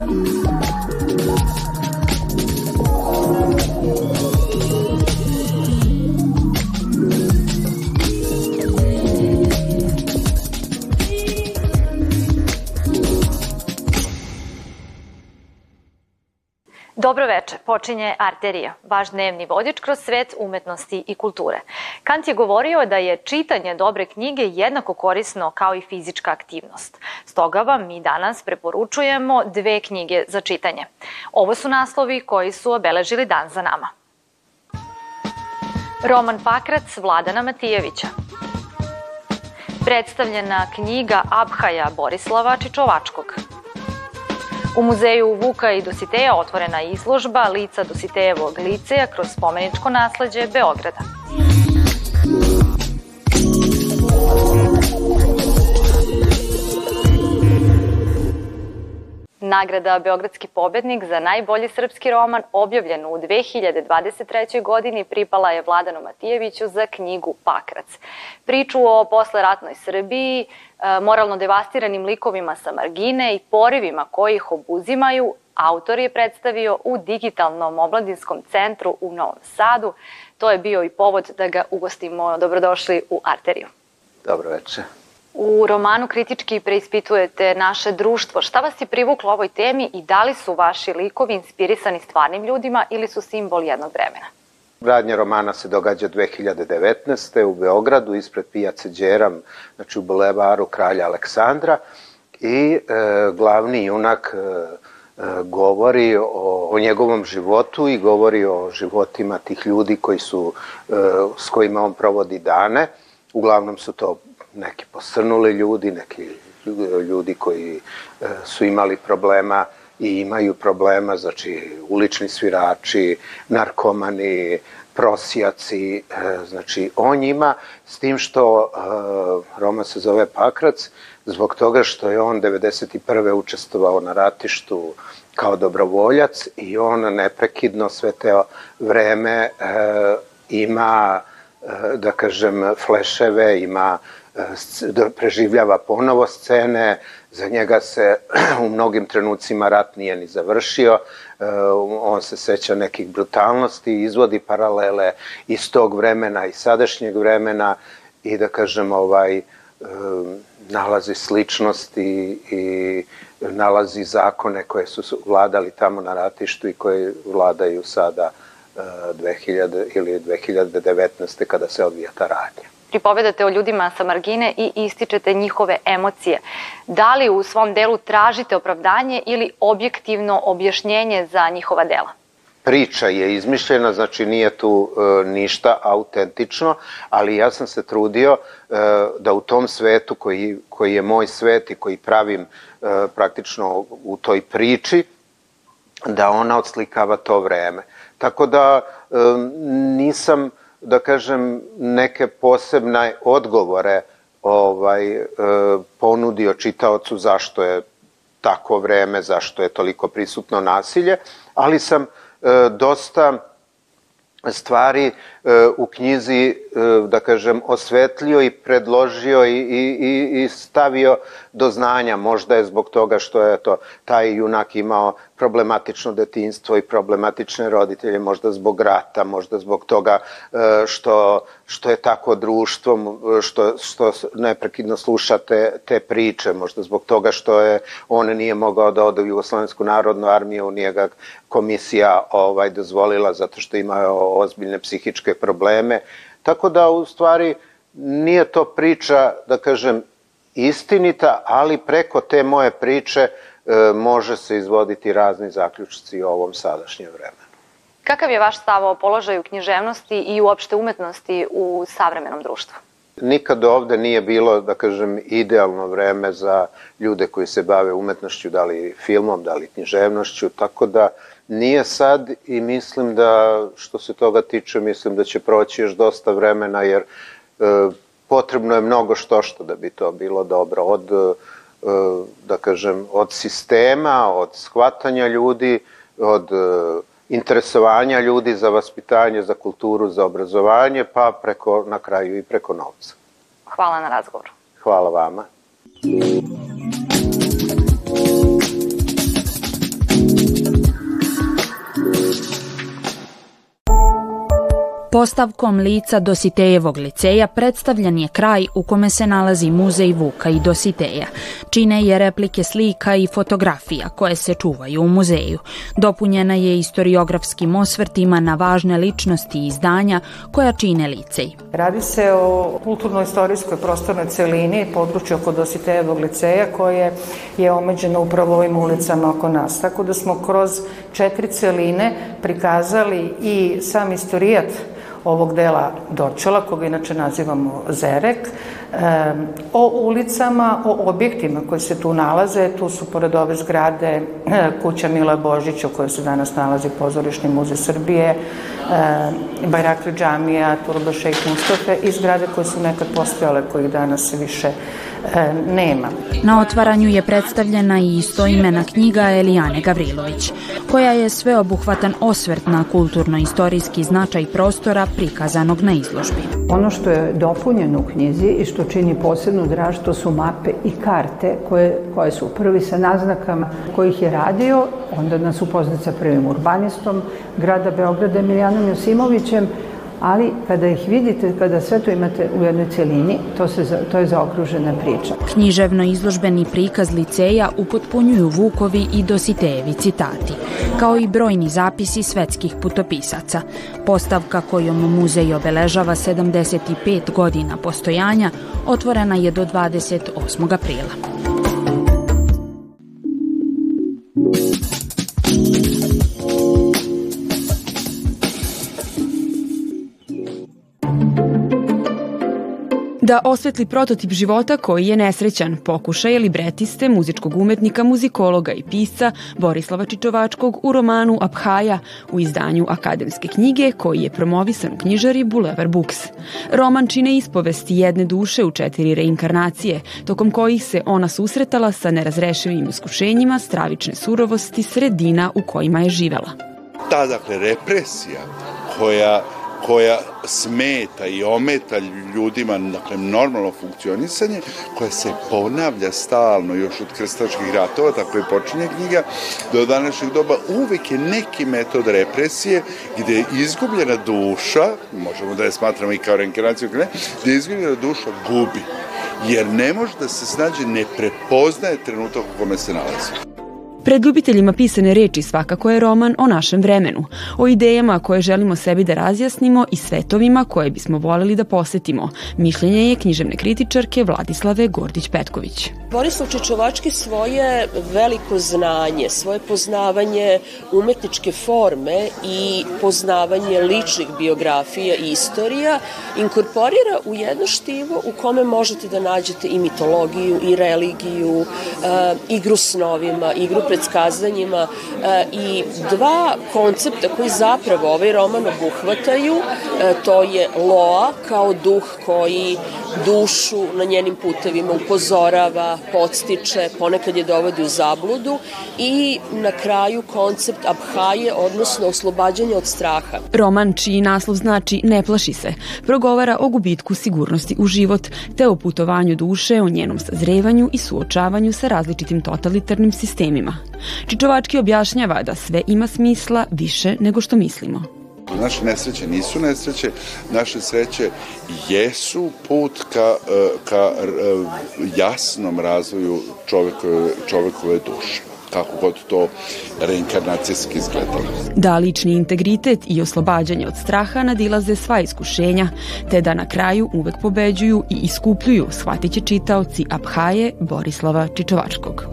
Dobro veče, počinje Arterija, vaš dnevni vodič kroz svet umetnosti i kulture. Kant je govorio da je čitanje dobre knjige jednako korisno kao i fizička aktivnost. Stoga vam mi danas preporučujemo dve knjige za čitanje. Ovo su naslovi koji su obeležili dan za nama. Roman Pakrac Vladana Matijevića. Predstavljena knjiga Abhaja Borislava Čičovačkog. U muzeju Vuka i Dositeja otvorena je izložba lica Dositejevog liceja kroz spomeničko nasledđe Beograda. Nagrada Beogradski pobednik za najbolji srpski roman objavljen u 2023. godini pripala je Vladanu Matijeviću za knjigu Pakrac. Priču o posleratnoj Srbiji, e, moralno devastiranim likovima sa margine i porivima koji ih obuzimaju, autor je predstavio u digitalnom omladinskom centru u Novom Sadu. To je bio i povod da ga ugostimo. Dobrodošli u Arteriju. Dobro večer. U romanu kritički preispitujete naše društvo. Šta vas je privuklo ovoj temi i da li su vaši likovi inspirisani stvarnim ljudima ili su simbol jednog vremena? Radnja romana se događa 2019. u Beogradu ispred pijace Đeram, znači u bulevaru Kralja Aleksandra i e, glavni junak e, e, govori o, o njegovom životu i govori o životima tih ljudi koji su, e, s kojima on provodi dane. Uglavnom su to neki posrnuli ljudi, neki ljudi koji e, su imali problema i imaju problema, znači ulični svirači, narkomani, prosjaci, e, znači on njima, s tim što e, Roma se zove Pakrac, zbog toga što je on 91. učestvovao na ratištu kao dobrovoljac i on neprekidno sve te vreme ima, da kažem, fleševe, ima da preživljava ponovo scene, za njega se u mnogim trenucima rat nije ni završio, e, on se seća nekih brutalnosti, izvodi paralele iz tog vremena i sadašnjeg vremena i da kažem ovaj e, nalazi sličnosti i nalazi zakone koje su vladali tamo na ratištu i koje vladaju sada 2000 e, ili 2019. kada se odvija ta radnja pripovedate o ljudima sa margine i ističete njihove emocije. Da li u svom delu tražite opravdanje ili objektivno objašnjenje za njihova dela? priča je izmišljena, znači nije tu e, ništa autentično, ali ja sam se trudio e, da u tom svetu koji, koji je moj svet i koji pravim e, praktično u toj priči, da ona odslikava to vreme. Tako da nisam da kažem, neke posebne odgovore ovaj, e, ponudio čitaocu zašto je tako vreme, zašto je toliko prisutno nasilje, ali sam e, dosta stvari u knjizi, da kažem, osvetlio i predložio i, i, i stavio do znanja. Možda je zbog toga što je to taj junak imao problematično detinstvo i problematične roditelje, možda zbog rata, možda zbog toga e, što, što je tako društvo, što, što neprekidno sluša te, te priče, možda zbog toga što je on nije mogao da ode u Jugoslovensku narodnu armiju, nije ga komisija ovaj dozvolila zato što imao ozbiljne psihičke probleme. Tako da u stvari nije to priča, da kažem, istinita, ali preko te moje priče e, može se izvoditi razni zaključci o ovom sadašnjem vremenu. Kakav je vaš stav o položaju književnosti i uopšte umetnosti u savremenom društvu? Nikad ovde nije bilo, da kažem, idealno vreme za ljude koji se bave umetnošću, da li filmom, da li književnošću, tako da nije sad i mislim da, što se toga tiče, mislim da će proći još dosta vremena, jer e, potrebno je mnogo što što da bi to bilo dobro, od, e, da kažem, od sistema, od shvatanja ljudi, od e, interesovanja ljudi za vaspitanje, za kulturu, za obrazovanje, pa preko, na kraju i preko novca. Hvala na razgovoru. Hvala vama. Postavkom lica Dositejevog liceja predstavljan je kraj u kome se nalazi muzej Vuka i Dositeja. Čine je replike slika i fotografija koje se čuvaju u muzeju. Dopunjena je istoriografskim osvrtima na važne ličnosti i izdanja koja čine licej. Radi se o kulturno-istorijskoj prostornoj celini, području oko Dositejevog liceja koje je omeđeno upravo ovim ulicama oko nas. Tako da smo kroz četiri celine prikazali i sam istorijat ovog dela Dorčela, koga inače nazivamo Zerek, o ulicama, o objektima koji se tu nalaze. Tu su pored ove zgrade e, kuća Mila Božića u kojoj se danas nalazi pozorišni muzej Srbije, Bajrakli džamija, Turba Šejk Mustafe i zgrade koje su nekad postojale, kojih danas više E, nema. Na otvaranju je predstavljena i istoimena knjiga Elijane Gavrilović, koja je sveobuhvatan osvrt na kulturno-istorijski značaj prostora prikazanog na izložbi. Ono što je dopunjeno u knjizi i što čini posebnu draž, to su mape i karte koje, koje su prvi sa naznakama kojih je radio, onda nas upoznat sa prvim urbanistom grada Beograda Emilijanom Josimovićem, ali kada ih vidite, kada sve to imate u jednoj celini, to, se, to je zaokružena priča. Književno izložbeni prikaz liceja upotpunjuju Vukovi i Dositejevi citati, kao i brojni zapisi svetskih putopisaca. Postavka kojom muzej obeležava 75 godina postojanja otvorena je do 28. aprila. Da osvetli prototip života koji je nesrećan, pokušaj libretiste, muzičkog umetnika, muzikologa i pisca Borislava Čičovačkog u romanu Abhaja u izdanju akademske knjige koji je promovisan u knjižari Boulevard Books. Roman čine ispovesti jedne duše u četiri reinkarnacije, tokom kojih se ona susretala sa nerazrešivim iskušenjima stravične surovosti sredina u kojima je živela. Ta, dakle, represija koja koja smeta i ometa ljudima dakle, normalno funkcionisanje, koja se ponavlja stalno još od krstačkih ratova, tako je počinje knjiga, do današnjeg doba uvek je neki metod represije gde je izgubljena duša, možemo da je smatramo i kao reinkarnaciju, gde je izgubljena duša gubi jer ne može da se snađe, ne prepoznaje trenutak u kome se nalazi. Pred ljubiteljima pisane reči svakako je roman o našem vremenu, o idejama koje želimo sebi da razjasnimo i svetovima koje bismo voleli da posetimo. Mišljenje je književne kritičarke Vladislave Gordić-Petković. Borislav Čečovački svoje veliko znanje, svoje poznavanje umetničke forme i poznavanje ličnih biografija i istorija inkorporira u jedno štivo u kome možete da nađete i mitologiju, i religiju, e, igru snovima, igru predskazanjima e, i dva koncepta koji zapravo ovaj roman obuhvataju, e, to je Loa kao duh koji dušu na njenim putevima upozorava, podstiče, ponekad je dovodi u zabludu i na kraju koncept Abhaje, odnosno oslobađanje od straha. Roman čiji naslov znači Ne plaši se, progovara o gubitku sigurnosti u život, te o putovanju duše, o njenom sazrevanju i suočavanju sa različitim totalitarnim sistemima. Čičovački objašnjava da sve ima smisla više nego što mislimo. Naše nesreće nisu nesreće, naše sreće jesu put ka, e, ka e, jasnom razvoju čovekove, čovekove duše kako god to reinkarnacijski izgledalo. Da lični integritet i oslobađanje od straha nadilaze sva iskušenja, te da na kraju uvek pobeđuju i iskupljuju, shvatit će čitaoci Abhaje Borislava Čičovačkog.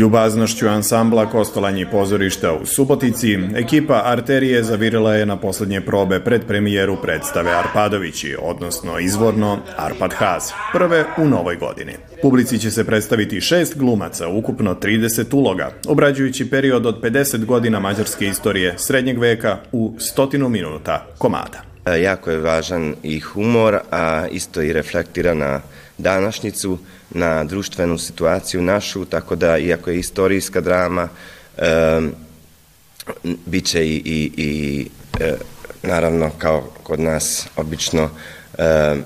Ljubaznošću ansambla Kostolanji pozorišta u Subotici, ekipa Arterije zavirila je na poslednje probe pred premijeru predstave Arpadovići, odnosno izvorno Arpad Haz, prve u novoj godini. Publici će se predstaviti šest glumaca, ukupno 30 uloga, obrađujući period od 50 godina mađarske istorije srednjeg veka u stotinu minuta komada. E, jako je važan i humor, a isto i reflektira na današnjicu, na društvenu situaciju našu, tako da iako je istorijska drama, um, bit će i, i, i e, naravno kao kod nas obično e,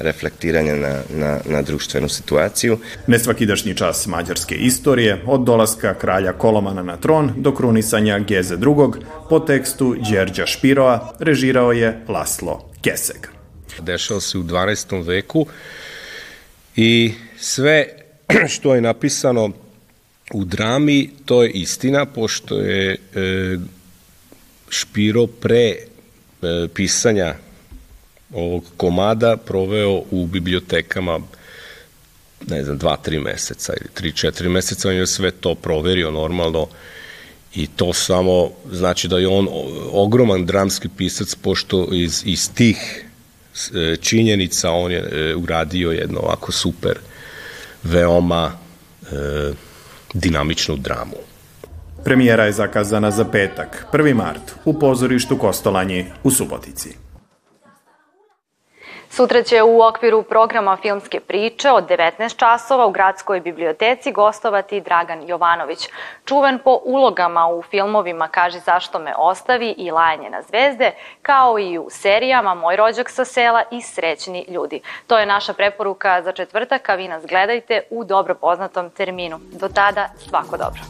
reflektiranje na, na, na društvenu situaciju. Nesvakidašnji čas mađarske istorije, od dolaska kralja Kolomana na tron do krunisanja Geze II. po tekstu Đerđa Špiroa režirao je Laslo Keseg. Dešao se u 12. veku i sve što je napisano u drami, to je istina, pošto je e, Špiro pre e, pisanja ovog komada proveo u bibliotekama ne znam, dva, tri meseca ili tri, četiri meseca, on je sve to proverio normalno i to samo znači da je on ogroman dramski pisac, pošto iz, iz tih e, činjenica on je e, uradio jedno ovako super, veoma e, dinamičnu dramu. Premijera je zakazana za petak, 1. mart, u pozorištu Kostolanji u Subotici. Sutra će u okviru programa Filmske priče od 19 časova u Gradskoj biblioteci gostovati Dragan Jovanović. Čuven po ulogama u filmovima Kaži zašto me ostavi i Lajanje na zvezde, kao i u serijama Moj rođak sa sela i Srećni ljudi. To je naša preporuka za četvrtak, a vi nas gledajte u dobro poznatom terminu. Do tada, svako dobro.